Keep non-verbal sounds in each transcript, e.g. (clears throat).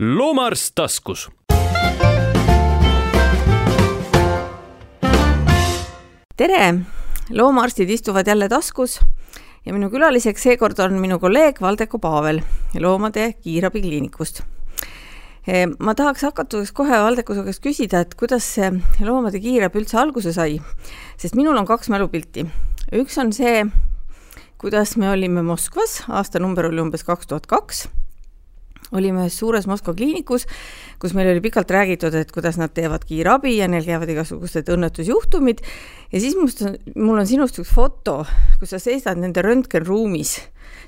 loomaarst taskus. tere, loomaarstid istuvad jälle taskus ja minu külaliseks seekord on minu kolleeg Valdeko Paavel loomade kiirabikliinikust. ma tahaks hakatuseks kohe Valdeku su käest küsida, et kuidas see loomade kiirab üldse alguse sai, sest minul on kaks mälupilti. üks on see, kuidas me olime Moskvas, aastanumber oli umbes kaks tuhat kaks olime ühes suures Moskva kliinikus, kus meil oli pikalt räägitud, et kuidas nad teevad kiirabi ja neil käivad igasugused õnnetusjuhtumid. Ja siis must on, mul on sinust üks foto, kus sa seisad nende röntgenruumis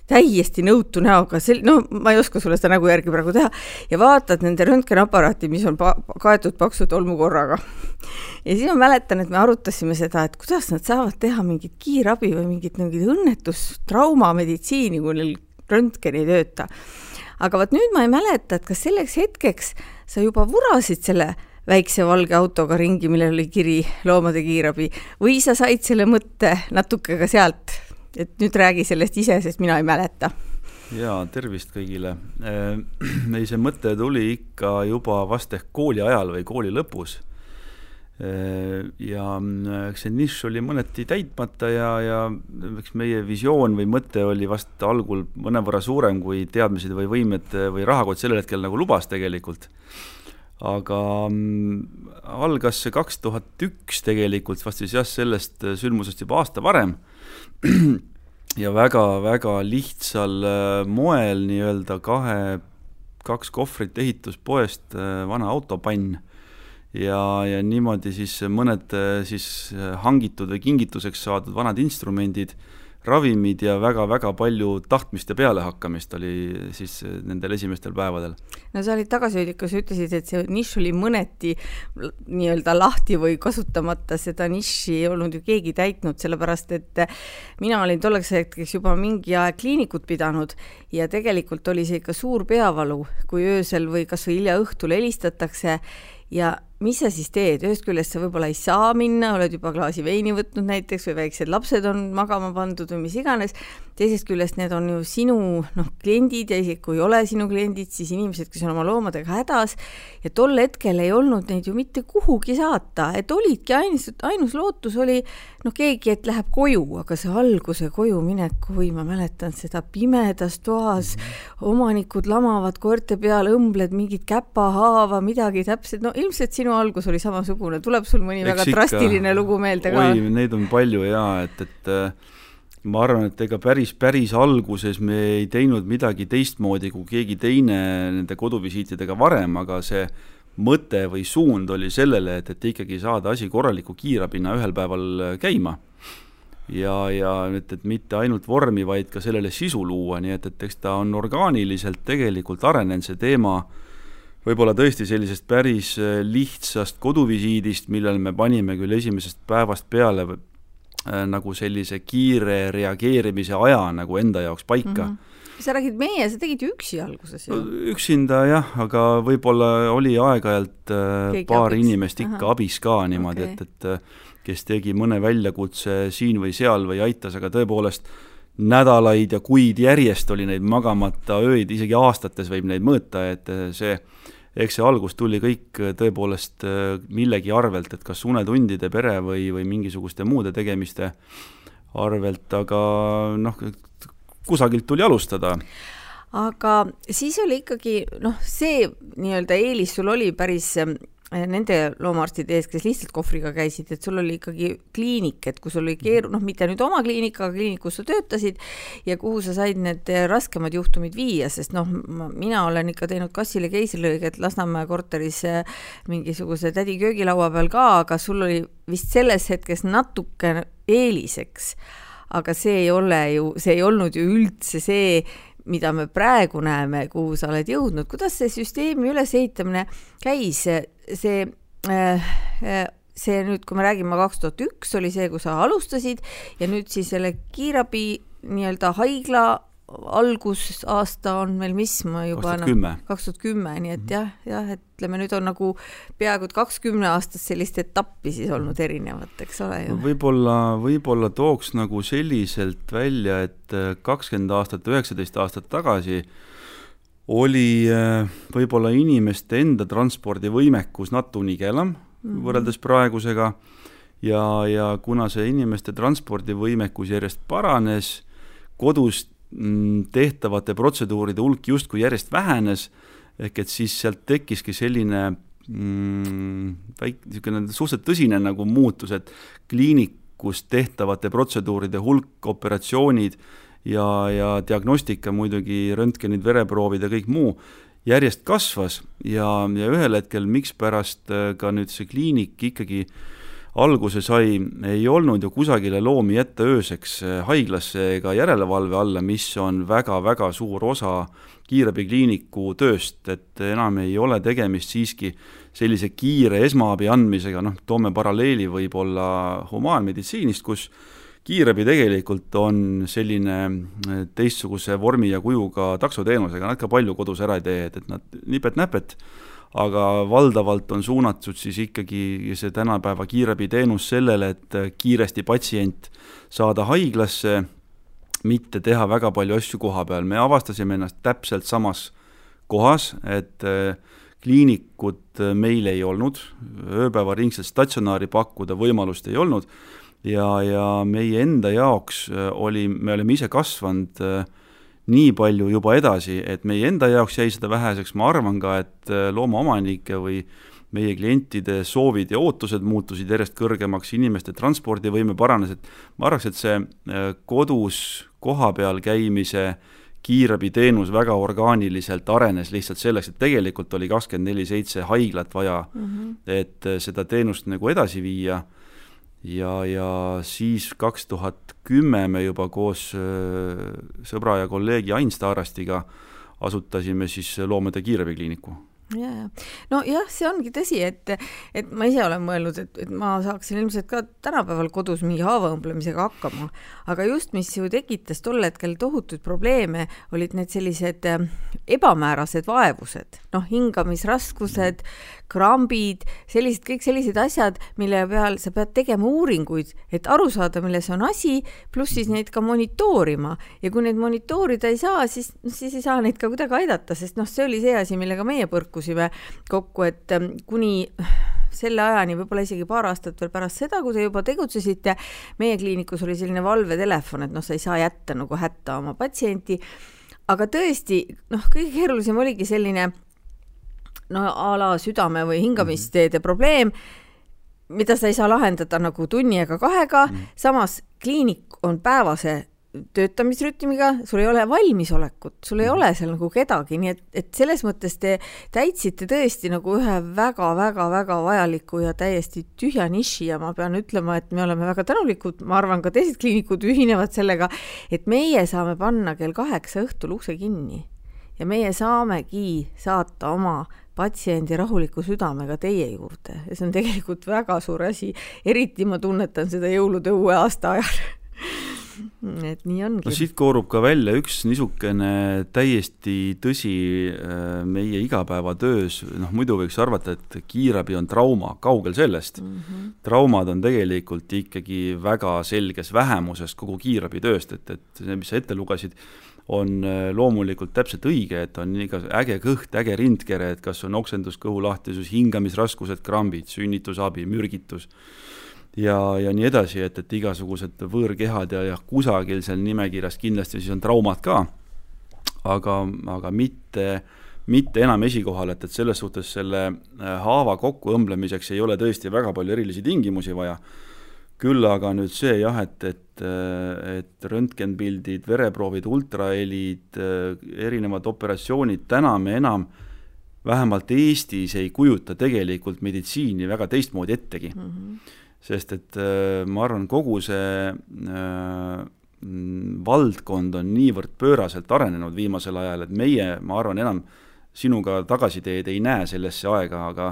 täiesti nõutu näoga, sel-, no ma ei oska sulle seda nägu järgi praegu teha, ja vaatad nende röntgenaparaati, mis on pa-, kaetud paksu tolmukorraga. ja siis ma mäletan, et me arutasime seda, et kuidas nad saavad teha mingit kiirabi või mingit mingit õnnetus, traumameditsiini, kui neil röntgen ei tööta aga vot nüüd ma ei mäleta, et kas selleks hetkeks sa juba vurasid selle väikse valge autoga ringi, millel oli kiri loomade kiirabi või sa said selle mõtte natuke ka sealt, et nüüd räägi sellest ise, sest mina ei mäleta. Ja tervist kõigile. (clears throat) ei, see mõte tuli ikka juba vast ehk kooli ajal või kooli lõpus. Äh, ja äh, eks see nišš oli mõneti täitmata ja, ja eks meie visioon või mõte oli vast algul mõnevõrra suurem, kui teadmised või võimed või rahakott sellel hetkel nagu lubas tegelikult. aga mm, algas see kaks tuhat üks tegelikult vast siis jah, sellest sündmusest juba aasta varem (clears throat) ja väga-väga lihtsal äh, moel nii-öelda kahe, kaks kohvrit ehituspoest, vana autopann ja, ja niimoodi siis mõned siis hangitud või kingituseks saadud vanad instrumendid, ravimid ja väga-väga palju tahtmist ja pealehakkamist oli siis nendel esimestel päevadel. no sa olid tagasihoidlik, kui sa ütlesid, et see nišš oli mõneti nii-öelda lahti või kasutamata, seda nišši ei olnud ju keegi täitnud, sellepärast et mina olin tolleks hetkeks juba mingi aeg kliinikut pidanud ja tegelikult oli see ikka suur peavalu, kui öösel või kas või hilja õhtul helistatakse ja mis sa siis teed, ühest küljest sa võib-olla ei saa minna, oled juba klaasi veini võtnud näiteks või väiksed lapsed on magama pandud või mis iganes, teisest küljest need on ju sinu noh, kliendid ja isegi kui ei ole sinu kliendid, siis inimesed, kes on oma loomadega hädas ja tol hetkel ei olnud neid ju mitte kuhugi saata, et olidki ainus, ainus lootus oli noh, keegi, et läheb koju, aga see alguse koju minek, oi, ma mäletan seda pimedas toas, omanikud lamavad koerte peal, õmbled mingit käpahaava, midagi täpselt, no ilmselt sinu algus oli samasugune, tuleb sul mõni Eks väga ikka, drastiline lugu meelde ka? oi, neid on palju jaa, et, et äh, ma arvan, et ega päris, päris alguses me ei teinud midagi teistmoodi kui keegi teine nende koduvisiitidega varem, aga see mõte või suund oli sellele, et, et ikkagi saada asi korraliku kiirabina ühel päeval käima. ja, ja et, et mitte ainult vormi, vaid ka sellele sisu luua, nii et, et eks ta on orgaaniliselt tegelikult arenenud, see teema äh, võib-olla tõesti sellisest päris äh, lihtsast koduvisiidist, millele me panime küll esimesest päevast peale äh, nagu sellise kiire reageerimise aja nagu enda jaoks paika mm. -hmm sa räägid meie, sa tegid ju üksi alguses ju? üksinda jah, aga võib-olla oli aeg-ajalt äh, Keegi paar abiks. inimest ikka Aha. abis ka niimoodi okay., et, et äh, kes tegi mõne väljakutse siin või seal või aitas, aga tõepoolest nädalaid ja kuid järjest oli neid magamata öid, isegi aastates võib neid mõõta, et see eks see algus tuli kõik äh, tõepoolest äh, millegi arvelt, et kas unetundide, pere või, või mingisuguste muude tegemiste arvelt, aga noh, kusagilt tuli alustada. Aga siis oli ikkagi noh, see nii-öelda eelis sul oli päris Eh, nende loomaarstide ees, kes lihtsalt kohvriga käisid, et sul oli ikkagi kliinik, et kui sul oli keeru-, noh, mitte nüüd oma kliinik, aga kliinik, kus sa töötasid ja kuhu sa said need eh, raskemad juhtumid viia, sest noh, mina olen ikka teinud kassile keisrilõiget Lasnamäe korteris eh, mingisuguse tädi köögilaua peal ka, aga sul oli vist selles hetkes natuke eeliseks. Aga see ei ole ju, see ei olnud ju üldse see, mida me praegu näeme, kuhu sa oled jõudnud, kuidas see süsteemi ülesehitamine käis, see äh, äh, see nüüd, kui me räägime kaks tuhat üks, oli see, kui sa alustasid ja nüüd siis selle kiirabi nii-öelda haigla algusaasta on meil mis, ma juba kaks tuhat kümme, nii et jah, jah, et ütleme, nüüd on nagu peaaegu et kakskümne aastast sellist etappi siis olnud erinevat, eks ole ju. võib-olla, võib-olla tooks nagu selliselt välja, et kakskümmend aastat, üheksateist aastat tagasi oli äh, võib-olla inimeste enda transpordivõimekus natuke nigelam mm -hmm. võrreldes praegusega ja, ja kuna see inimeste transpordivõimekus järjest paranes, kodus mm, tehtavate protseduuride hulk justkui järjest vähenes, ehk et siis sealt tekkiski selline mm, väik-, niisugune suhteliselt tõsine nagu muutus, et kliinikus tehtavate protseduuride hulk, operatsioonid ja, ja diagnostika muidugi, röntgenid, vereproovid ja kõik muu, järjest kasvas ja, ja ühel hetkel, mikspärast äh, ka nüüd see kliinik ikkagi alguse sai, ei olnud ju kusagile loomi jätta ööseks äh, haiglasse ega järelevalve alla, mis on väga-väga suur osa kiirabikliiniku tööst, et enam ei ole tegemist siiski sellise kiire esmaabi andmisega, noh, toome paralleeli võib-olla humaanmeditsiinist, kus kiirabi tegelikult on selline äh, teistsuguse vormi ja kujuga taksoteenusega, nad ka palju kodus ära ei tee, et, et nad nipet-näpet, aga valdavalt on suunatud siis ikkagi see tänapäeva kiirabiteenus sellele, et äh, kiiresti patsient saada haiglasse, mitte teha väga palju asju koha peal, me avastasime ennast täpselt samas kohas, et äh, kliinikut meil ei olnud, ööpäevaringset statsionaari pakkuda võimalust ei olnud ja, ja meie enda jaoks äh, oli, me oleme ise kasvanud äh, nii palju juba edasi, et meie enda jaoks jäi seda väheseks, ma arvan ka, et äh, loomaomanike või meie klientide soovid ja ootused muutusid järjest kõrgemaks, inimeste transpordivõime paranes, et ma arvaks, et see kodus kohapeal käimise kiirabiteenus väga orgaaniliselt arenes lihtsalt selleks, et tegelikult oli kakskümmend neli seitse haiglat vaja mm, -hmm. et seda teenust nagu edasi viia ja, ja siis kaks tuhat kümme me juba koos äh, sõbra ja kolleegi Ain Staarastiga asutasime siis Loomade Kiirabikliiniku. Ja, ja nojah, see ongi tõsi, et, et ma ise olen mõelnud, et, et ma saaksin ilmselt ka tänapäeval kodus mingi haavaõmblemisega hakkama, aga just, mis ju tekitas tol hetkel tohutuid probleeme, olid need sellised äh, ebamäärased vaevused, noh, hingamisraskused, krambid, sellised, kõik sellised asjad, mille peal sa pead tegema uuringuid, et aru saada, milles on asi, pluss siis neid ka monitoorima ja kui neid monitoorida ei saa, siis, siis ei saa neid ka kuidagi aidata, sest noh, see oli see asi, millega meie põrkusime kokku, et ähm, kuni selle ajani, võib-olla isegi paar aastat veel pärast seda, kui te juba tegutsesite, meie kliinikus oli selline valvetelefon, et noh, sa ei saa jätta nagu hätta oma patsienti. aga tõesti, noh, kõige keerulisem oligi selline no a la südame või hingamisteede probleem, mida sa ei saa lahendada nagu tunni ega kahega mm, -hmm. samas kliinik on päevase töötamisrütmiga, sul ei ole valmisolekut, sul ei mhm. ole seal nagu kedagi, nii et, et selles mõttes te täitsite tõesti nagu ühe väga-väga-väga vajaliku ja täiesti tühja niši ja ma pean ütlema, et me oleme väga tänulikud, ma arvan, ka teised kliinikud ühinevad sellega, et meie saame panna kell kaheksa õhtul ukse kinni ja meie saamegi saata oma patsiendi rahuliku südamega teie juurde ja see on tegelikult väga suur asi, eriti ma tunnetan seda jõulude uue aasta ajal (laughs) et nii ongi. no siit koorub ka välja üks niisugune täiesti tõsi äh, meie igapäevatöös, noh muidu võiks arvata, et kiirabi on trauma, kaugel sellest mm. -hmm. traumad on tegelikult ikkagi väga selges vähemuses kogu kiirabitööst, et, et see, mis sa ette lugesid, on äh, loomulikult täpselt õige, et on iga äge kõht, äge rindkere, et kas on oksendus, kõhulahtisus, hingamisraskused, krambid, sünnitusabi, mürgitus ja, ja nii edasi, et, et igasugused võõrkehad ja, ja kusagil seal nimekirjas kindlasti siis on traumad ka, aga, aga mitte, mitte enam esikohal, et, et selles suhtes selle äh, haava kokkuõmblemiseks ei ole tõesti väga palju erilisi tingimusi vaja küll aga nüüd see jah, et, et, et röntgenpildid, vereproovid, ultrahelid, erinevad operatsioonid, täna me enam vähemalt Eestis ei kujuta tegelikult meditsiini väga teistmoodi ettegi mm. -hmm. sest et ma arvan, kogu see äh, valdkond on niivõrd pööraselt arenenud viimasel ajal, et meie, ma arvan, enam sinuga tagasiteed ei näe sellesse aega, aga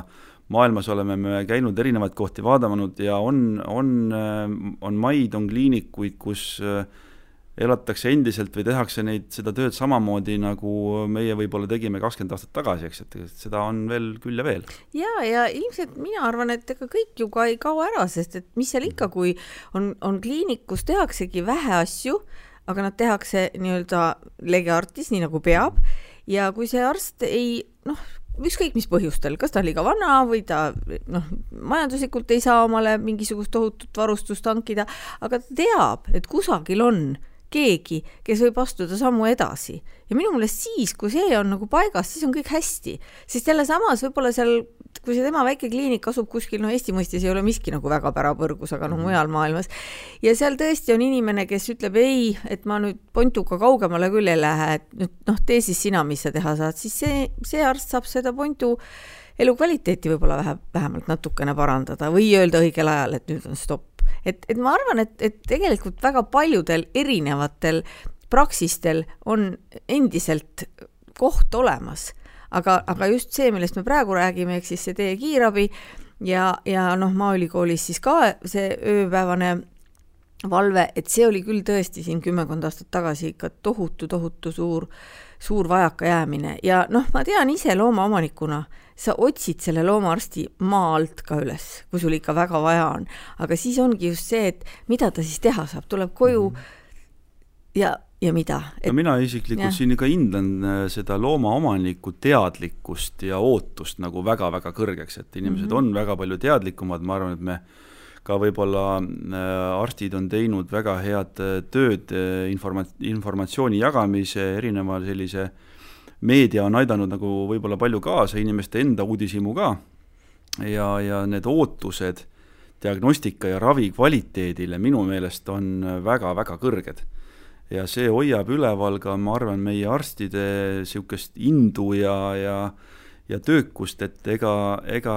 maailmas oleme me käinud erinevaid kohti vaadanud ja on, on, on maid, on kliinikuid, kus äh, elatakse endiselt või tehakse neid, seda tööd samamoodi, nagu meie võib-olla tegime kakskümmend aastat tagasi, eks, et seda on veel küll ja veel. ja, ja ilmselt mina arvan, et ega kõik ju ka ei kao ära, sest et mis seal ikka, kui on, on kliinikus tehaksegi vähe asju, aga nad tehakse nii-öelda lege artis, nii nagu peab ja kui see arst ei noh, ükskõik mis põhjustel, kas ta on liiga vana või ta noh, majanduslikult ei saa omale mingisugust tohutut varustust hankida, aga ta teab, et kusagil on keegi, kes võib astuda sammu edasi. ja minu meelest siis, kui see on nagu paigas, siis on kõik hästi. sest jälle samas võib-olla seal, kui see tema väike kliinik asub kuskil, no Eesti mõistes ei ole miski nagu väga pärapõrgus, aga noh, mujal maailmas. ja seal tõesti on inimene, kes ütleb ei, et ma nüüd Pontuga kaugemale küll ei lähe, et nüüd noh, tee siis sina, mis sa teha saad, siis see, see arst saab seda Pontu elukvaliteeti võib-olla vähe, vähemalt natukene parandada või öelda õigel ajal, et nüüd on stopp. Et, et ma arvan, et, et tegelikult väga paljudel erinevatel praksistel on endiselt koht olemas, aga, aga just see, millest me praegu räägime, ehk siis see teie kiirabi ja, ja noh, Maaülikoolis siis ka see ööpäevane valve, et see oli küll tõesti siin kümmekond aastat tagasi ikka tohutu-tohutu suur, suur vajakajäämine ja noh, ma tean ise loomaomanikuna sa otsid selle loomaarsti maa alt ka üles, kui sul ikka väga vaja on. aga siis ongi just see, et mida ta siis teha saab, tuleb koju mm -hmm. ja, ja mida et.... no mina isiklikult ja. siin ikka hindan äh, seda loomaomaniku teadlikkust ja ootust nagu väga-väga kõrgeks, et inimesed mm -hmm. on väga palju teadlikumad, ma arvan, et me ka võib-olla äh, arstid on teinud väga head äh, tööd informa-, informatsiooni jagamise, erineva sellise meedia on aidanud nagu võib-olla palju kaasa, inimeste enda uudishimu ka, ja, ja need ootused diagnostika ja ravi kvaliteedile minu meelest on väga-väga kõrged. Ja see hoiab üleval ka, ma arvan, meie arstide niisugust indu ja, ja ja töökust, et ega, ega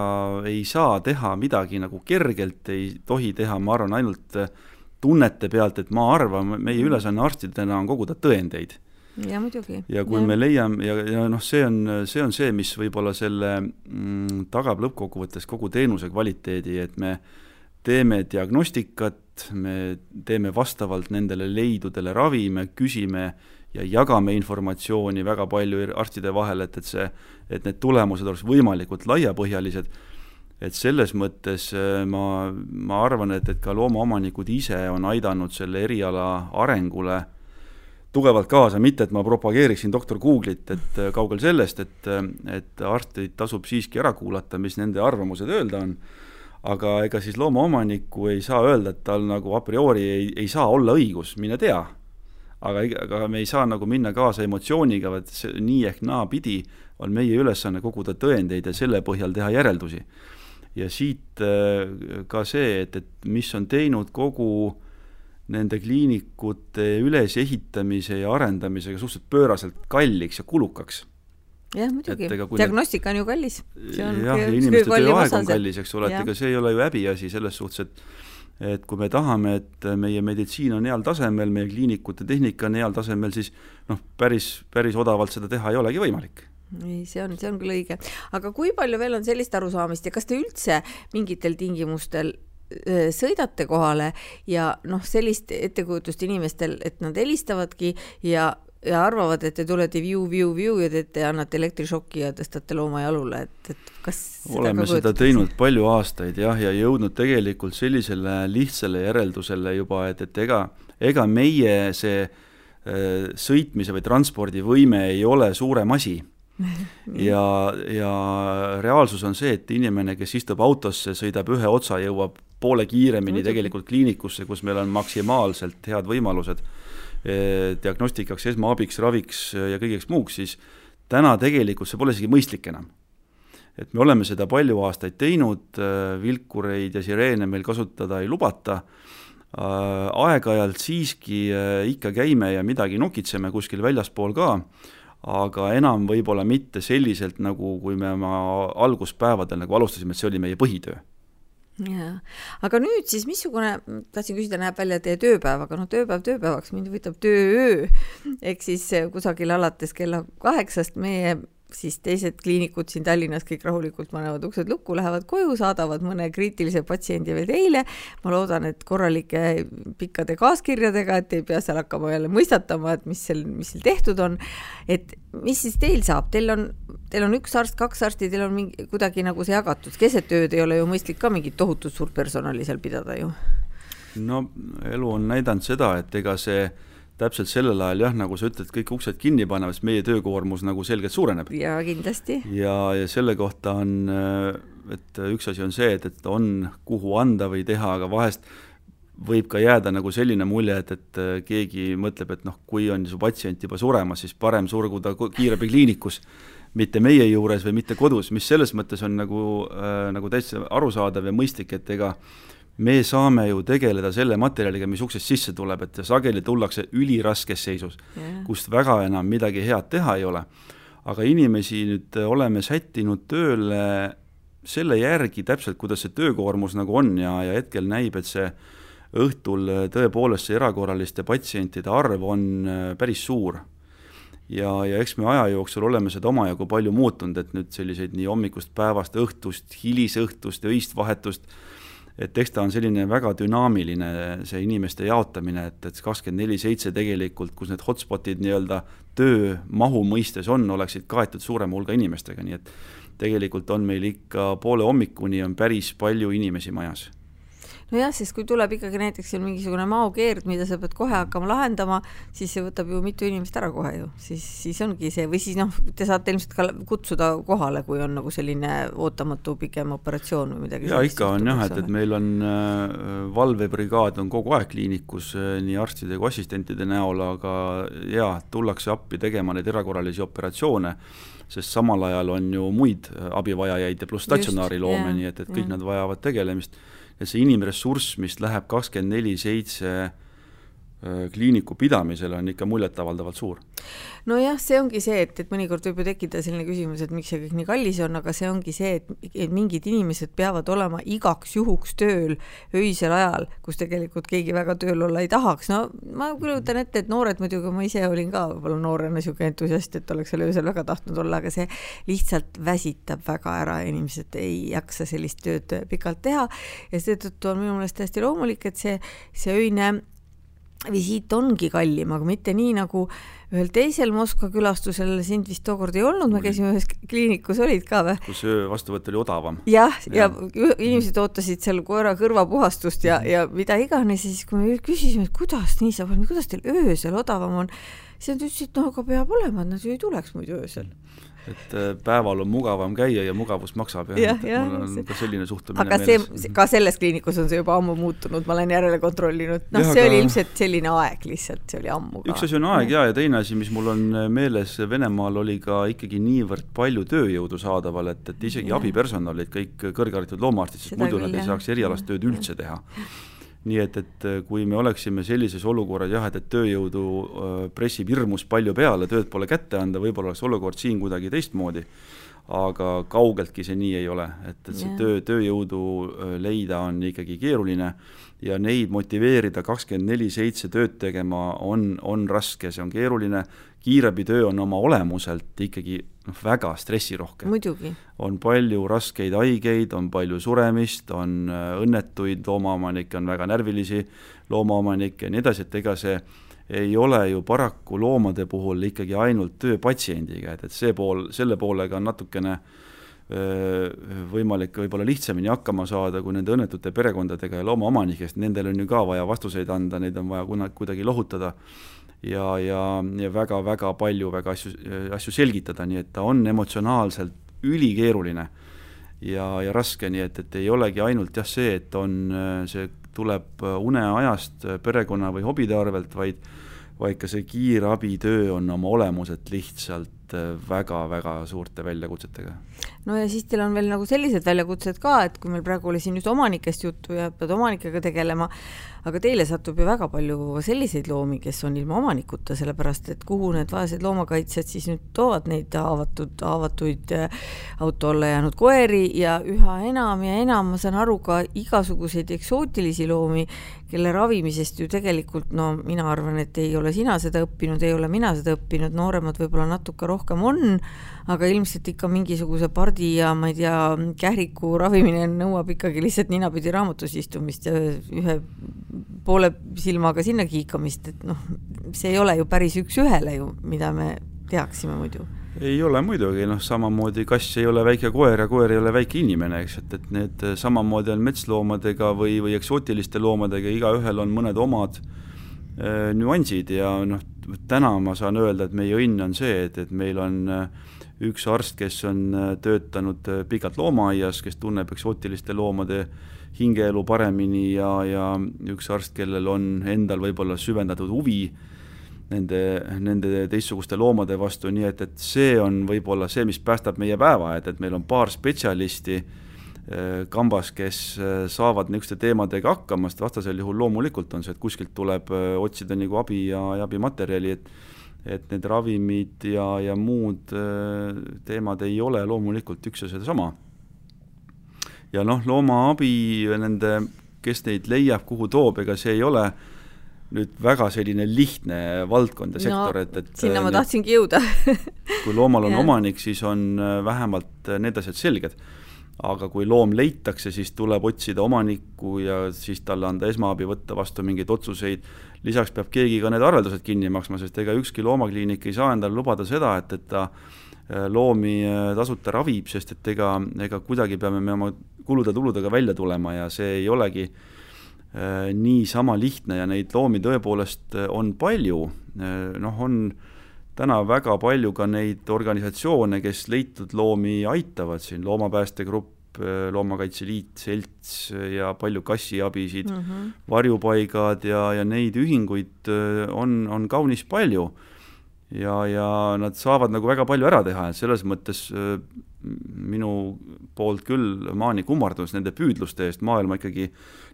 ei saa teha midagi nagu kergelt, ei tohi teha, ma arvan, ainult tunnete pealt, et ma arvan, meie mm. ülesanne arstidena on koguda tõendeid ja muidugi. ja kui ja. me leiame ja, ja noh, see on, see on see, mis võib-olla selle mm, tagab lõppkokkuvõttes kogu teenuse kvaliteedi, et me teeme diagnostikat, me teeme vastavalt nendele leidudele ravi, me küsime ja jagame informatsiooni väga palju arstide vahel, et, et see, et need tulemused oleks võimalikult laiapõhjalised, et selles mõttes äh, ma, ma arvan, et, et ka loomaomanikud ise on aidanud selle eriala arengule tugevalt kaasa, mitte et ma propageeriksin doktor Google'it, et äh, kaugel sellest, et, äh, et arstid tasub siiski ära kuulata, mis nende arvamused öelda on, aga ega siis loomaomanikku ei saa öelda, et tal nagu a priori ei, ei saa olla õigus, mine tea. aga, aga me ei saa nagu minna kaasa emotsiooniga, vaid see nii ehk naapidi on meie ülesanne koguda tõendeid ja selle põhjal teha järeldusi. ja siit äh, ka see, et, et mis on teinud kogu nende kliinikute ülesehitamise ja arendamisega suhteliselt pööraselt kalliks ja kulukaks. Jah, muidugi, diagnostika on ju kallis. jah, ja inimeste tööaeg on kallis, eks ole, et ega see ei ole ju häbiasi selles suhtes, et et kui me tahame, et meie meditsiin on heal tasemel, meie kliinikute tehnika on heal tasemel, siis noh, päris, päris odavalt seda teha ei olegi võimalik ei, see on, see on küll õige. aga kui palju veel on sellist arusaamist ja kas te üldse mingitel tingimustel sõidate kohale ja noh, sellist ettekujutust inimestel, et nad helistavadki ja, ja arvavad, et te tulete viu-viu-viu ja teete, annate elektrišoki ja tõstate looma jalule, et, et kas oleme seda teinud siin? palju aastaid jah, ja jõudnud tegelikult sellisele lihtsale järeldusele juba, et, et ega, ega meie see äh, sõitmise või transpordivõime ei ole suurem asi (laughs) ja, ja reaalsus on see, et inimene, kes istub autosse, sõidab ühe otsa, jõuab poole kiiremini tegelikult kliinikusse, kus meil on maksimaalselt head võimalused diagnostikaks, esmaabiks, raviks ja kõigeks muuks, siis täna tegelikult see pole isegi mõistlik enam. et me oleme seda palju aastaid teinud, eh, vilkureid ja sireene meil kasutada ei lubata, eh, aeg-ajalt siiski ikka käime ja midagi nokitseme kuskil väljaspool ka, aga enam võib-olla mitte selliselt, nagu kui me oma alguspäevadel nagu alustasime, et see oli meie põhitöö jaa, aga nüüd siis missugune, tahtsin küsida, näeb välja teie tööpäev, aga noh, tööpäev tööpäevaks, mind huvitab töööö ehk siis kusagil alates kella kaheksast meie siis teised kliinikud siin Tallinnas kõik rahulikult panevad uksed lukku, lähevad koju, saadavad mõne kriitilise patsiendi veel teile. ma loodan, et korralike pikkade kaaskirjadega, et ei pea seal hakkama jälle mõistatama, et mis seal, mis seal tehtud on. et mis siis teil saab, teil on, teil on üks arst, kaks arsti, teil on mingi kuidagi nagu see jagatud, keset ööd ei ole ju mõistlik ka mingit tohutut suurt personali seal pidada ju. no elu on näidanud seda, et ega see täpselt sellel ajal jah, nagu sa ütled, kõik uksed kinni panevad, siis meie töökoormus nagu selgelt suureneb. ja kindlasti. ja, ja selle kohta on, et üks asi on see, et, et on, kuhu anda või teha, aga vahest võib ka jääda nagu selline mulje, et, et keegi mõtleb, et noh, kui on su patsient juba suremas, siis parem surgu ta kiirabikliinikus, mitte meie juures või mitte kodus, mis selles mõttes on nagu äh,, nagu täitsa arusaadav ja mõistlik, et ega me saame ju tegeleda selle materjaliga, mis uksest sisse tuleb, et sageli tullakse üliraskes seisus yeah., kust väga enam midagi head teha ei ole. aga inimesi nüüd oleme sättinud tööle selle järgi täpselt, kuidas see töökoormus nagu on ja, ja hetkel näib, et see õhtul tõepoolest see erakorraliste patsientide arv on äh, päris suur ja, ja eks me aja jooksul oleme seda omajagu palju muutunud, et nüüd selliseid nii hommikust päevast, õhtust, hilisõhtust, öist vahetust, et eks ta on selline väga dünaamiline, see inimeste jaotamine, et, et kakskümmend neli seitse tegelikult, kus need hotspotid nii-öelda töömahu mõistes on, oleksid kaetud suurema hulga inimestega, nii et tegelikult on meil ikka poole hommikuni on päris palju inimesi majas nojah, sest kui tuleb ikkagi näiteks seal mingisugune maokeerd, mida sa pead kohe hakkama lahendama, siis see võtab ju mitu inimest ära kohe ju, siis, siis ongi see või siis noh, te saate ilmselt ka kutsuda kohale, kui on nagu selline ootamatu pikem operatsioon või midagi. ja ikka on jah, et, et meil on äh, valvebrigaad on kogu aeg kliinikus äh, nii arstide kui assistentide näol, aga jaa, tullakse appi tegema neid erakorralisi operatsioone sest samal ajal on ju muid äh, abivajajaid ja pluss statsionaariloome, nii et, et kõik ja. nad vajavad tegelemist ja see inimressurss, mis läheb kakskümmend neli seitse kliiniku pidamisele on ikka muljetavaldavalt suur. nojah, see ongi see, et, et mõnikord võib ju tekkida selline küsimus, et miks see kõik nii kallis on, aga see ongi see, et, et mingid inimesed peavad olema igaks juhuks tööl öisel ajal, kus tegelikult keegi väga tööl olla ei tahaks, no ma kujutan ette, et noored muidugi, ma ise olin ka võib-olla noorena niisugune entusiast, et oleks seal öösel väga tahtnud olla, aga see lihtsalt väsitab väga ära ja inimesed ei jaksa sellist tööd pikalt teha ja seetõttu on minu meelest täiesti loomulik, et see, see öine visiit ongi kallim, aga mitte nii nagu ühel teisel Moskva külastusel, sind vist tookord ei olnud, me käisime ühes kliinikus, olid ka või? kus öövastuvõtt oli odavam. jah, ja, ja inimesed ootasid seal koera kõrvapuhastust ja, ja mida iganes ja siis, kui me küsisime, et kuidas nii saab, kuidas teil öösel odavam on, siis nad ütlesid, no aga peab olema, et nad ju ei tuleks muidu öösel et äh, päeval on mugavam käia ja mugavus maksab ja, ja, ja mul on ka selline suhtumine aga meeles. see, ka selles kliinikus on see juba ammu muutunud, ma olen järele kontrollinud, noh, see aga... oli ilmselt selline aeg lihtsalt, see oli ammu ka. üks asi on aeg ja, ja teine asi, mis mul on meeles, Venemaal oli ka ikkagi niivõrd palju tööjõudu saadaval, et, et isegi ja. abipersonal olid kõik kõrgharitud loomaarstid, sest muidu nad ei saaks erialast tööd üldse teha nii et, et äh, kui me oleksime sellises olukorras jah, et, et tööjõudu äh, pressib hirmus palju peale, tööd pole kätte anda, võib-olla oleks olukord siin kuidagi teistmoodi, aga kaugeltki see nii ei ole, et, et see yeah. töö, tööjõudu äh, leida on ikkagi keeruline ja neid motiveerida kakskümmend neli seitse tööd tegema on, on raske, see on keeruline, kiirabitöö on oma olemuselt ikkagi noh, väga stressirohke. on palju raskeid haigeid, on palju suremist, on äh, õnnetuid loomaomanikke, on väga närvilisi loomaomanikke ja nii edasi, et ega see ei ole ju paraku loomade puhul ikkagi ainult töö patsiendiga, et, et see pool, selle poolega on natukene äh, võimalik võib-olla lihtsamini hakkama saada kui nende õnnetute perekondadega ja loomaomanikest, nendel on ju ka vaja vastuseid anda, neid on vaja kuna, kuidagi lohutada ja, ja, ja väga-väga palju väga asju, asju selgitada, nii et ta on emotsionaalselt ülikeeruline ja, ja raske, nii et, et ei olegi ainult jah, see, et on, see tuleb uneajast perekonna või hobide arvelt, vaid vaid ka see kiirabitöö on oma olemuselt lihtsalt väga-väga suurte väljakutsetega. No ja siis teil on veel nagu sellised väljakutsed ka, et kui meil praegu oli siin just omanikest juttu ja pead omanikega tegelema, aga teile satub ju väga palju selliseid loomi, kes on ilma omanikuta, sellepärast et kuhu need vaesed loomakaitsjad siis nüüd toovad neid haavatud, haavatuid äh, auto alla jäänud koeri ja üha enam ja enam, ma saan aru, ka igasuguseid eksootilisi loomi, kelle ravimisest ju tegelikult no mina arvan, et ei ole sina seda õppinud, ei ole mina seda õppinud, nooremad võib-olla natuke rohkem on, aga ilmselt ikka mingisuguse pardi ja ma ei tea, kähriku ravimine nõuab ikkagi lihtsalt ninapidi raamatus istumist ja ühe poole silmaga sinna kiikamist, et noh, see ei ole ju päris üks-ühele ju, mida me teaksime muidu. ei ole muidugi, noh samamoodi kass ei ole väike koer ja koer ei ole väike inimene, eks, et, et need samamoodi on metsloomadega või, või eksootiliste loomadega, igaühel on mõned omad äh, nüansid ja noh, täna ma saan öelda, et meie õnn on see, et, et meil on üks arst, kes on töötanud pikalt loomaaias, kes tunneb eksootiliste loomade hingeelu paremini ja, ja üks arst, kellel on endal võib-olla süvendatud huvi nende, nende teistsuguste loomade vastu, nii et, et see on võib-olla see, mis päästab meie päeva, et, et meil on paar spetsialisti äh, kambas, kes äh, saavad niisuguste teemadega hakkama, sest vastasel juhul loomulikult on see, et kuskilt tuleb äh, otsida nagu abi ja, ja abimaterjali, et et need ravimid ja, ja muud teemad ei ole loomulikult üks ja sedasama. Ja noh, loomaabi nende, kes neid leiab, kuhu toob, ega see ei ole nüüd väga selline lihtne valdkond ja sektor no,, et, et sinna ma tahtsingi jõuda. (laughs) kui loomal on omanik, siis on äh, vähemalt äh, need asjad selged. aga kui loom leitakse, siis tuleb otsida omanikku ja siis talle anda esmaabi, võtta vastu mingeid otsuseid, lisaks peab keegi ka need arveldused kinni maksma, sest ega ükski loomakliinik ei saa endale lubada seda, et, et ta äh, loomi tasuta ravib, sest et ega, ega kuidagi peame me oma kulude-tuludega välja tulema ja see ei olegi äh, niisama lihtne ja neid loomi tõepoolest äh, on palju, äh, noh, on täna väga palju ka neid organisatsioone, kes leitud loomi aitavad, siin Loomapäästegrupp, Loomakaitse Liit, Selts ja palju kassiabisid mm, -hmm. varjupaigad ja, ja neid ühinguid on, on kaunis palju ja, ja nad saavad nagu väga palju ära teha, et selles mõttes äh, minu poolt küll maani kummardus nende püüdluste eest maailma ikkagi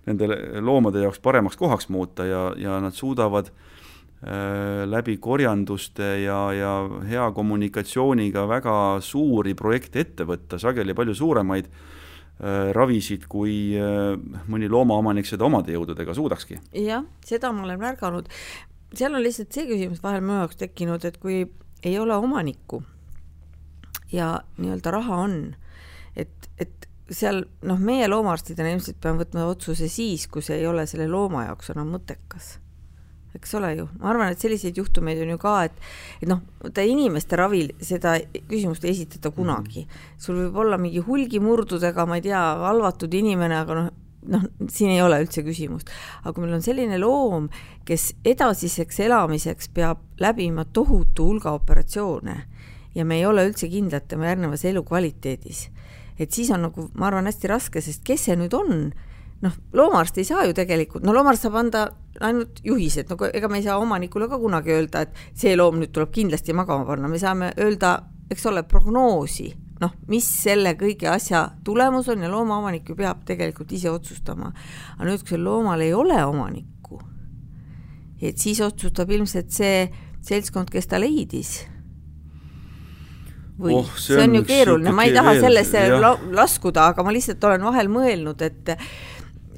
nende loomade jaoks paremaks kohaks muuta ja, ja nad suudavad äh, läbi korjanduste ja, ja hea kommunikatsiooniga väga suuri projekte ette võtta, sageli palju suuremaid äh, ravisid, kui äh, mõni loomaomanik seda omade jõududega suudakski. jah, seda ma olen märganud seal on lihtsalt see küsimus vahel minu jaoks tekkinud, et kui ei ole omanikku ja nii-öelda raha on, et, et seal noh, meie loomaarstidena ilmselt peame võtma otsuse siis, kui see ei ole selle looma jaoks enam mõttekas. Eks ole ju, ma arvan, et selliseid juhtumeid on ju ka, et, et noh, vaata inimeste ravil seda küsimust ei esitata kunagi. Mhm. sul võib olla mingi hulgimurdudega, ma ei tea, halvatud inimene, aga noh, noh, siin ei ole üldse küsimust, aga kui meil on selline loom, kes edasiseks elamiseks peab läbima tohutu hulga operatsioone ja me ei ole üldse kindlad tema järgnevas elukvaliteedis, et siis on nagu, ma arvan, hästi raske, sest kes see nüüd on, noh, loomaarst ei saa ju tegelikult, no loomaarst saab anda ainult juhised, no ega me ei saa omanikule ka kunagi öelda, et see loom nüüd tuleb kindlasti magama panna, me saame öelda, eks ole, prognoosi noh, mis selle kõige asja tulemus on ja loomaomanik ju peab tegelikult ise otsustama. aga nüüd, kui sellel loomal ei ole omanikku, et siis otsustab ilmselt see seltskond, kes ta leidis. Või oh, see, on see on ju keeruline, ma ei taha sellesse laskuda, aga ma lihtsalt olen vahel mõelnud, et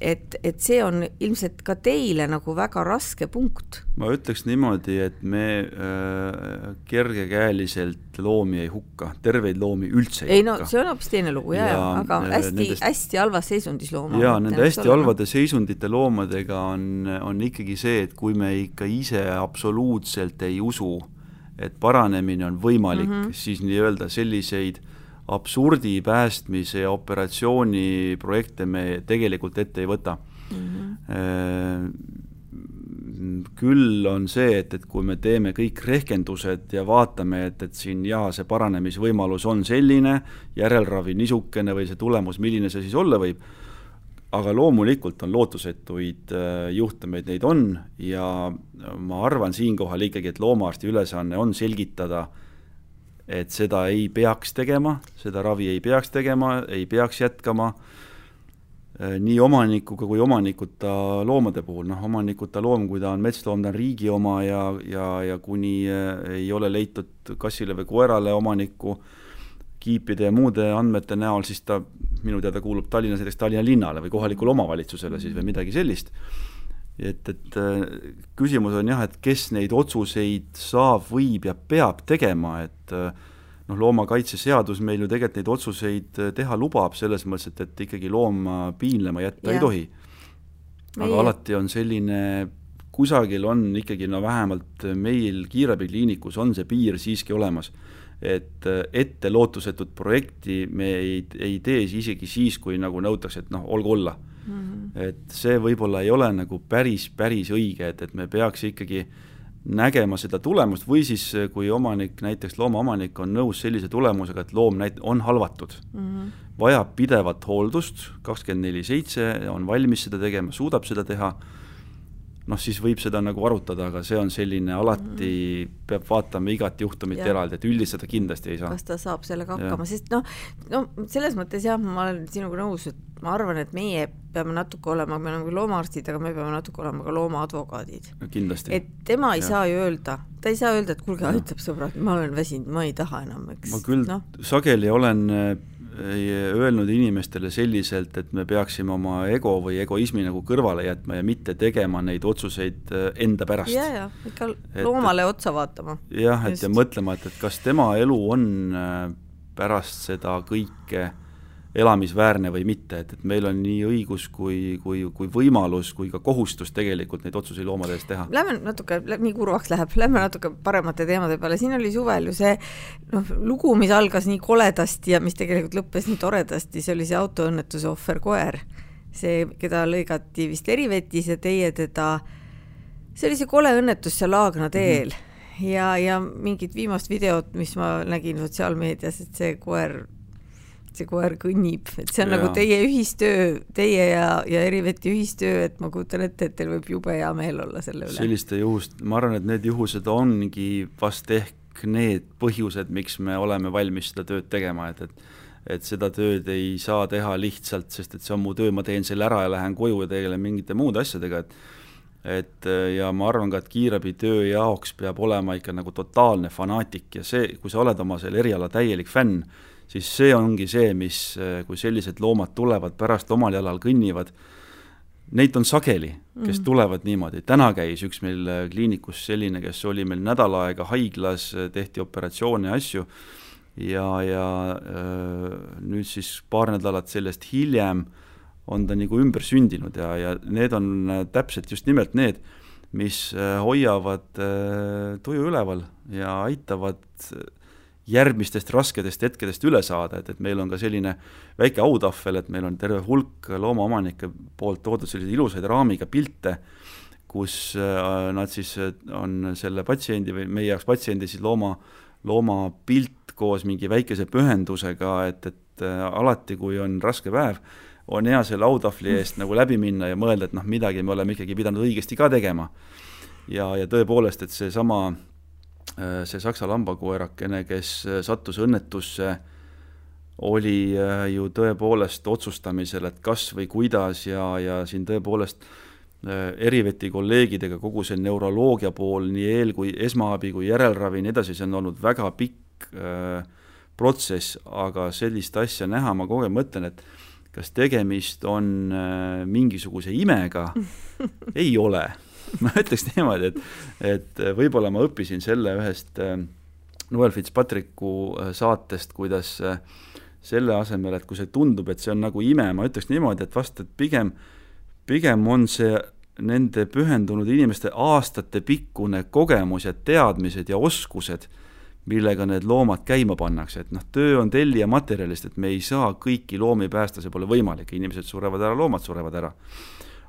et, et see on ilmselt ka teile nagu väga raske punkt. ma ütleks niimoodi, et me äh, kergekäeliselt loomi ei hukka, terveid loomi üldse ei, ei hukka. no see on hoopis teine lugu ja, ja, aga äh, hästi nendest..., hästi halvas seisundis looma. jaa, nende hästi halvade seisundite loomadega on, on ikkagi see, et kui me ikka ise absoluutselt ei usu, et paranemine on võimalik mm, -hmm. siis nii-öelda selliseid äh, absurdi päästmise ja operatsiooni projekte me tegelikult ette ei võta mm. -hmm. küll on see, et, et kui me teeme kõik rehkendused ja vaatame, et, et siin jaa, see paranemisvõimalus on selline, järelravi niisugune või see tulemus, milline see siis olla võib, aga loomulikult on lootusetuid äh, juhtumeid, neid on ja ma arvan siinkohal ikkagi, et loomaarsti ülesanne on selgitada äh, et seda ei peaks tegema, seda ravi ei peaks tegema, ei peaks jätkama äh, nii omanikuga kui omanikuta loomade puhul, noh, omanikuta loom, kui ta on metsloom, ta on riigi oma ja, ja, ja kuni äh, ei ole leitud kassile või koerale omanikku kiipide ja muude andmete näol, siis ta minu teada kuulub Tallinnas näiteks Tallinna linnale või kohalikule omavalitsusele siis või midagi sellist et, et äh, küsimus on jah, et kes neid otsuseid saab, võib ja peab tegema, et äh, noh, loomakaitseseadus meil ju tegelikult neid otsuseid äh, teha lubab, selles mõttes, et, et ikkagi looma piinlema jätta ja. ei tohi. aga Meie... alati on selline, kusagil on ikkagi no vähemalt meil kiirabikliinikus on see piir siiski olemas et ette lootusetut projekti me ei, ei tee isegi siis, kui nagu nõutakse, et noh, olgu olla mm. -hmm. et see võib-olla ei ole nagu päris, päris õige, et, et me peaks ikkagi nägema seda tulemust või siis, kui omanik, näiteks loomaomanik on nõus sellise tulemusega, et loom näit-, on halvatud mm, -hmm. vajab pidevat hooldust, kakskümmend neli seitse, on valmis seda tegema, suudab seda teha noh, siis võib seda nagu arutada, aga see on selline, alati mm. peab vaatama igat juhtumit ja. eraldi, et üldistada kindlasti ei saa. kas ta saab sellega hakkama, sest noh, no selles mõttes jah, ma olen sinuga nõus, et ma arvan, et meie peame natuke olema, me oleme küll loomaarstid, aga me peame natuke olema ka loomaadvokaadid no,. et tema ei ja. saa ju öelda, ta ei saa öelda, et kuulge, aitab sõbrad, ma olen väsinud, ma ei taha enam, eks. ma küll no. sageli olen öelnud inimestele selliselt, et me peaksime oma ego või egoismi nagu kõrvale jätma ja mitte tegema neid otsuseid äh, enda pärast. ja, ja ikka loomale et, otsa vaatama. jah, et ja mõtlema, et, et kas tema elu on äh, pärast seda kõike elamisväärne või mitte, et, et meil on nii õigus kui, kui, kui võimalus kui ka kohustus tegelikult neid otsuseid loomade eest teha. Lähme natuke, nii kurvaks läheb, (laughs) lähme natuke paremate teemade peale, siin oli suvel ju see noh, lugu, mis algas nii koledasti ja mis tegelikult lõppes nii toredasti, see oli see autoõnnetuse ohver koer. see, keda lõigati vist erivetis ja teie teda, see oli see kole õnnetus seal Laagna teel mm. -hmm. ja, ja mingit viimast videot, mis ma nägin sotsiaalmeedias, et see koer see koer kõnnib, et see on ja. nagu teie ühistöö, teie ja, ja Eriveti ühistöö, et ma kujutan ette, et teil võib jube hea meel olla selle üle. selliste juhust, ma arvan, et need juhused ongi vast ehk need põhjused, miks me oleme valmis seda tööd tegema, et, et et seda tööd ei saa teha lihtsalt, sest et see on mu töö, ma teen selle ära ja lähen koju ja tegelen mingite muude asjadega, et et ja ma arvan ka, et kiirabitöö jaoks peab olema ikka nagu totaalne fanaatik ja see, kui sa oled oma selle eriala täielik fänn, siis see ongi see, mis, kui sellised loomad tulevad, pärast omal jalal kõnnivad, neid on sageli, kes mm. tulevad niimoodi, täna käis üks meil äh, kliinikus selline, kes oli meil nädal aega haiglas, äh, tehti operatsioone ja asju, ja, ja äh, nüüd siis paar nädalat sellest hiljem on ta nagu ümber sündinud ja, ja need on täpselt just nimelt need, mis hoiavad tuju üleval ja aitavad järgmistest raskedest hetkedest üle saada, et, et meil on ka selline väike autahvel, et meil on terve hulk loomaomanike poolt toodud selliseid ilusaid raamiga pilte, kus äh, nad siis äh, on selle patsiendi või meie jaoks patsiendi siis looma, looma pilt koos mingi väikese pühendusega, et, et äh, alati, kui on raske päev, on hea selle autahvli eest nagu läbi minna ja mõelda, et noh, midagi me oleme ikkagi pidanud õigesti ka tegema. ja, ja tõepoolest, et seesama see saksa lambakoerakene, kes äh, sattus õnnetusse, oli äh, ju tõepoolest otsustamisel, et kas või kuidas ja, ja siin tõepoolest Eriveti kolleegidega kogu see neuroloogia pool, nii eel- kui esmaabi kui järelravi ja nii edasi, see on olnud väga pikk äh, protsess, aga sellist asja näha, ma kogu aeg mõtlen, et kas tegemist on äh, mingisuguse imega? (laughs) Ei ole (laughs) ma ütleks niimoodi, et, et võib-olla ma õppisin selle ühest äh, Noel Fitzpatricku äh, saatest, kuidas äh, selle asemel, et kui see tundub, et see on nagu ime, ma ütleks niimoodi, et vast, et pigem, pigem on see nende pühendunud inimeste aastatepikkune kogemus ja teadmised ja oskused, millega need loomad käima pannakse, et noh, töö on tellija materjalist, et me ei saa kõiki loomi päästa, see pole võimalik, inimesed surevad ära, loomad surevad ära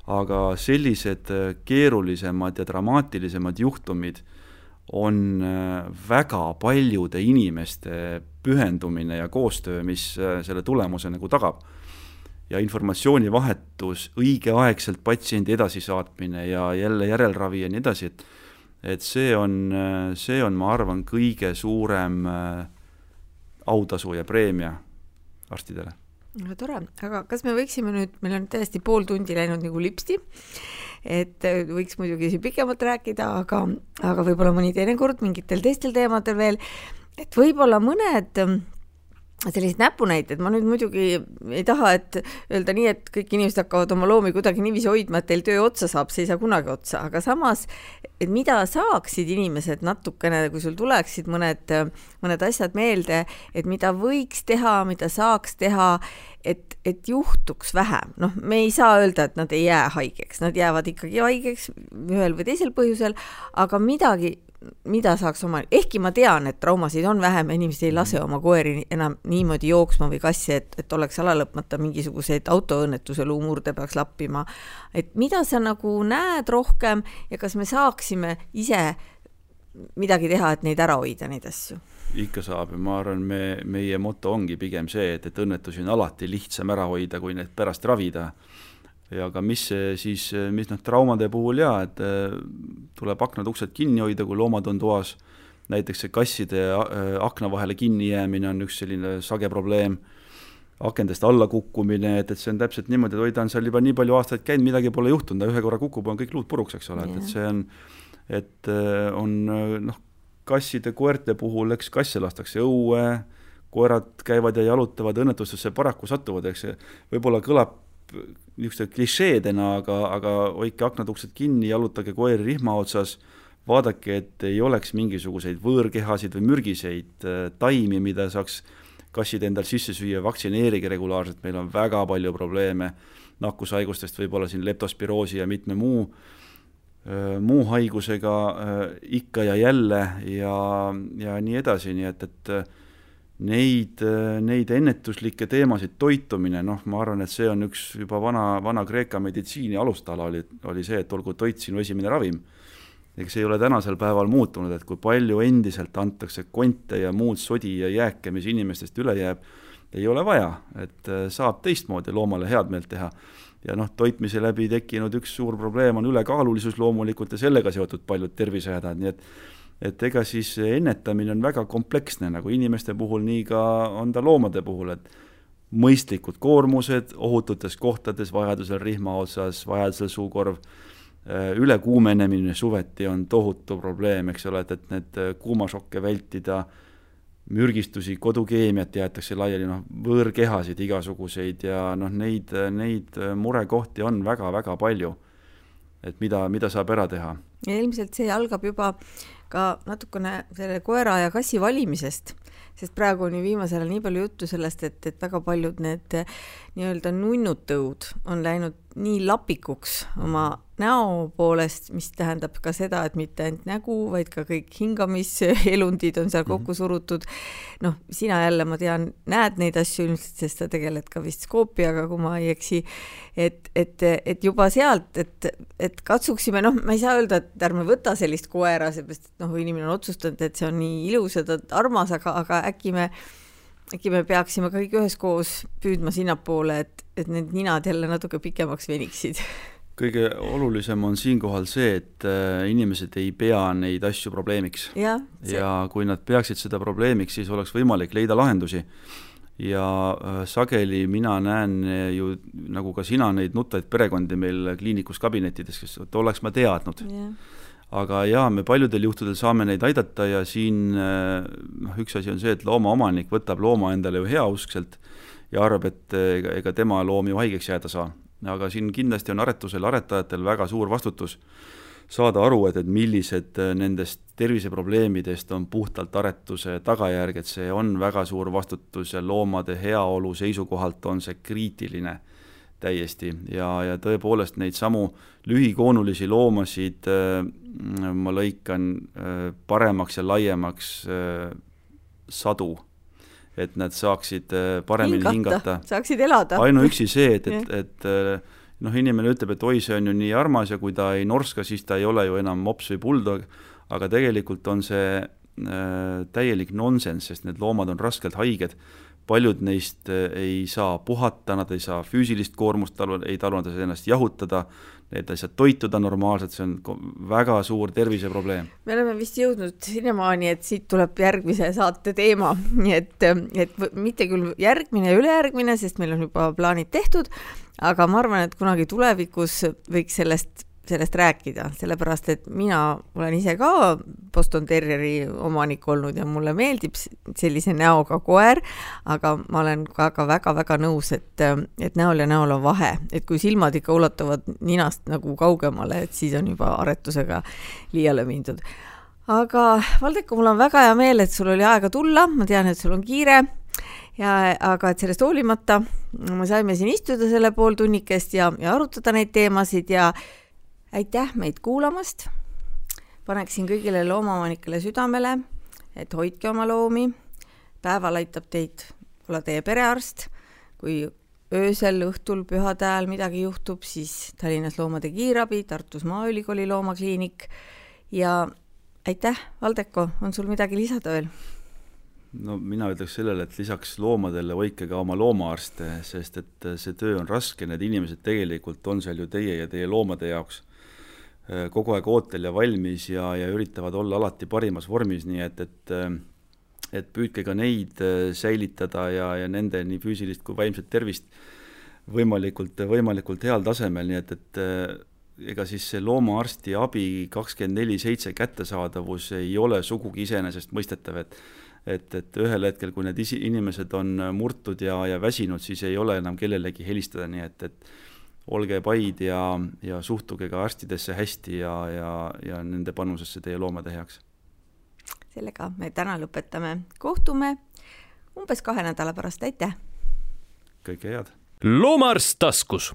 aga sellised äh, keerulisemad ja dramaatilisemad juhtumid on äh, väga paljude inimeste pühendumine ja koostöö, mis äh, selle tulemuse nagu tagab. ja informatsioonivahetus, õigeaegselt patsiendi edasisaatmine ja jälle järelravi ja nii edasi, et et see on, see on, ma arvan, kõige suurem autasu ja preemia arstidele no tore, aga kas me võiksime nüüd, meil on täiesti pool tundi läinud nagu lipsti, et äh, võiks muidugi siin pikemalt rääkida, aga, aga võib-olla mõni teine kord mingitel teistel teemadel veel, et võib-olla mõned sellised näpunäited, ma nüüd muidugi ei taha, et öelda nii, et kõik inimesed hakkavad oma loomi kuidagi niiviisi hoidma, et teil töö otsa saab, see ei saa kunagi otsa, aga samas, et mida saaksid inimesed natukene, kui sul tuleksid mõned, mõned asjad meelde, et mida võiks teha, mida saaks teha, et, et juhtuks vähem, noh, me ei saa öelda, et nad ei jää haigeks, nad jäävad ikkagi haigeks ühel või teisel põhjusel, aga midagi mida saaks oma, ehkki ma tean, et traumasid on vähem, inimesed ei lase oma koeri enam niimoodi jooksma või kassi, et, et oleks ala lõpmata mingisuguseid autoõnnetuse luumurde peaks lappima. et mida sa nagu näed rohkem ja kas me saaksime ise midagi teha, et neid ära hoida, neid asju? ikka saab ja ma arvan, me, meie moto ongi pigem see, et, et õnnetusi on alati lihtsam ära hoida, kui neid pärast ravida ja ka mis siis, mis noh, traumade puhul jaa, et äh, tuleb aknad-uksed kinni hoida, kui loomad on toas, näiteks see kasside äh, akna vahele kinni jäämine on üks selline sage probleem, akendest alla kukkumine, et, et see on täpselt niimoodi, et oi, ta on seal juba nii palju aastaid käinud, midagi pole juhtunud, ta ühe korra kukub, on kõik luud puruks, eks ole, et, et see on, et äh, on noh, kasside, koerte puhul, eks kasse lastakse õue, koerad käivad ja jalutavad, õnnetustesse paraku satuvad, eks see võib-olla kõlab niisuguste klišeedena, aga, aga hoidke aknad-uksed kinni, jalutage koeri rihma otsas, vaadake, et ei oleks mingisuguseid võõrkehasid või mürgiseid äh, taimi, mida saaks kassid endal sisse süüa, vaktsineerige regulaarselt, meil on väga palju probleeme nakkushaigustest, võib-olla siin leptospiroosi ja mitme muu äh, muu haigusega äh, ikka ja jälle ja, ja nii edasi, nii et, et neid, neid ennetuslikke teemasid, toitumine, noh, ma arvan, et see on üks juba vana, Vana-Kreeka meditsiini alustala oli, oli see, et olgu toit sinu esimene ravim. ega see ei ole tänasel päeval muutunud, et kui palju endiselt antakse konte ja muud sodi ja jääke, mis inimestest üle jääb, ei ole vaja, et äh, saab teistmoodi loomale head meelt teha. ja noh, toitmise läbi tekkinud üks suur probleem on ülekaalulisus loomulikult ja sellega seotud paljud tervisehädad, nii et et ega siis ennetamine on väga kompleksne, nagu inimeste puhul, nii ka on ta loomade puhul, et mõistlikud koormused ohututes kohtades, vajadusel rihma otsas, vajadusel suukorv, äh, ülekuumenemine suveti on tohutu probleem, eks ole, et, et need äh, kuumašokke vältida, mürgistusi, kodukeemiat jäetakse laiali, noh, võõrkehasid igasuguseid ja noh, neid, neid murekohti on väga-väga palju. et mida, mida saab ära teha. ja ilmselt see algab juba ka natukene selle koera ja kassi valimisest, sest praegu on ju viimasel ajal nii palju juttu sellest, et, et väga paljud need nii-öelda nunnutõud on läinud nii lapikuks oma näo poolest, mis tähendab ka seda, et mitte ainult nägu, vaid ka kõik hingamiselundid on seal mhm. kokku surutud. noh, sina jälle, ma tean, näed neid asju ilmselt, sest sa tegeled ka vist skoopiaga, kui ma ei eksi. et, et, et juba sealt, et, et katsuksime, noh, ma ei saa öelda, et ärme võta sellist koera, seepärast et noh, inimene on otsustanud, et see on nii ilus ja ta armas, aga, aga äkki me äkki me peaksime kõik üheskoos püüdma sinnapoole, et, et need ninad jälle natuke pikemaks veniksid kõige olulisem on siinkohal see, et äh, inimesed ei pea neid asju probleemiks. ja, see... ja kui nad peaksid seda probleemiks, siis oleks võimalik leida lahendusi. ja äh, sageli mina näen ju, nagu ka sina, neid nuttaid perekondi meil kliinikus kabinettides, kes, et oleks ma teadnud yeah aga jaa, me paljudel juhtudel saame neid aidata ja siin äh, noh, üks asi on see, et loomaomanik võtab looma endale ju heauskselt ja arvab, et ega, ega tema loom ju haigeks jääda saa. Aga siin kindlasti on aretusel, aretajatel väga suur vastutus saada aru, et, et millised äh, nendest terviseprobleemidest on puhtalt aretuse tagajärg, et see on väga suur vastutus ja loomade heaolu seisukohalt on see kriitiline täiesti. Ja, ja tõepoolest neid samu lühikoonulisi loomasid äh, ma lõikan äh, paremaks ja laiemaks äh, sadu. Et nad saaksid paremini hingata, hingata.. saaksid elada. ainuüksi see, et, et, (laughs) et noh, inimene ütleb, et oi, see on ju nii armas ja kui ta ei norska, siis ta ei ole ju enam mops või buldog, aga tegelikult on see äh, täielik nonsenss, sest need loomad on raskelt haiged, paljud neist äh, ei saa puhata, nad ei saa füüsilist koormust talu, ei talu nad ennast jahutada, et ei saa toituda normaalselt, see on väga suur terviseprobleem. me oleme vist jõudnud sinnamaani, et siit tuleb järgmise saate teema, nii et, et mitte küll järgmine ja ülejärgmine, sest meil on juba plaanid tehtud, aga ma arvan, et kunagi tulevikus võiks sellest sellest rääkida, sellepärast et mina olen ise ka Boston Terrieri omanik olnud ja mulle meeldib sellise näoga koer, aga ma olen ka väga-väga nõus, et, et näol ja näol on vahe, et kui silmad ikka ulatuvad ninast nagu kaugemale, et siis on juba aretusega liiale mindud. aga Valdeko, mul on väga hea meel, et sul oli aega tulla, ma tean, et sul on kiire ja aga et sellest hoolimata me saime siin istuda selle pool tunnikest ja, ja arutada neid teemasid ja aitäh meid kuulamast. paneksin kõigile loomaomanikele südamele, et hoidke oma loomi, päeval aitab teid olla teie perearst, kui öösel, õhtul, pühade ajal midagi juhtub, siis Tallinnas Loomade Kiirabi, Tartus Maaülikooli Loomakliinik. Ja aitäh, Valdeko, on sul midagi lisada veel? no mina ütleks sellele, et lisaks loomadele hoidke ka oma loomaarste, sest et see töö on raske, need inimesed tegelikult on seal ju teie ja teie loomade jaoks kogu aeg ootel ja valmis ja, ja üritavad olla alati parimas vormis, nii et, et äh, et püüdke ka neid äh, säilitada ja, ja nende nii füüsilist kui vaimset tervist võimalikult, võimalikult heal tasemel, nii et, et ega siis see loomaarsti abi kakskümmend neli seitse kättesaadavus ei ole sugugi iseenesestmõistetav, et et, et ühel hetkel, kui need isi-, inimesed on murtud ja, ja väsinud, siis ei ole enam kellelegi helistada, nii et, et olge paid ja, ja suhtuge ka arstidesse hästi ja, ja, ja nende panusesse teie loomade heaks. sellega me täna lõpetame, kohtume umbes kahe nädala pärast, aitäh! kõike head! loomaarst taskus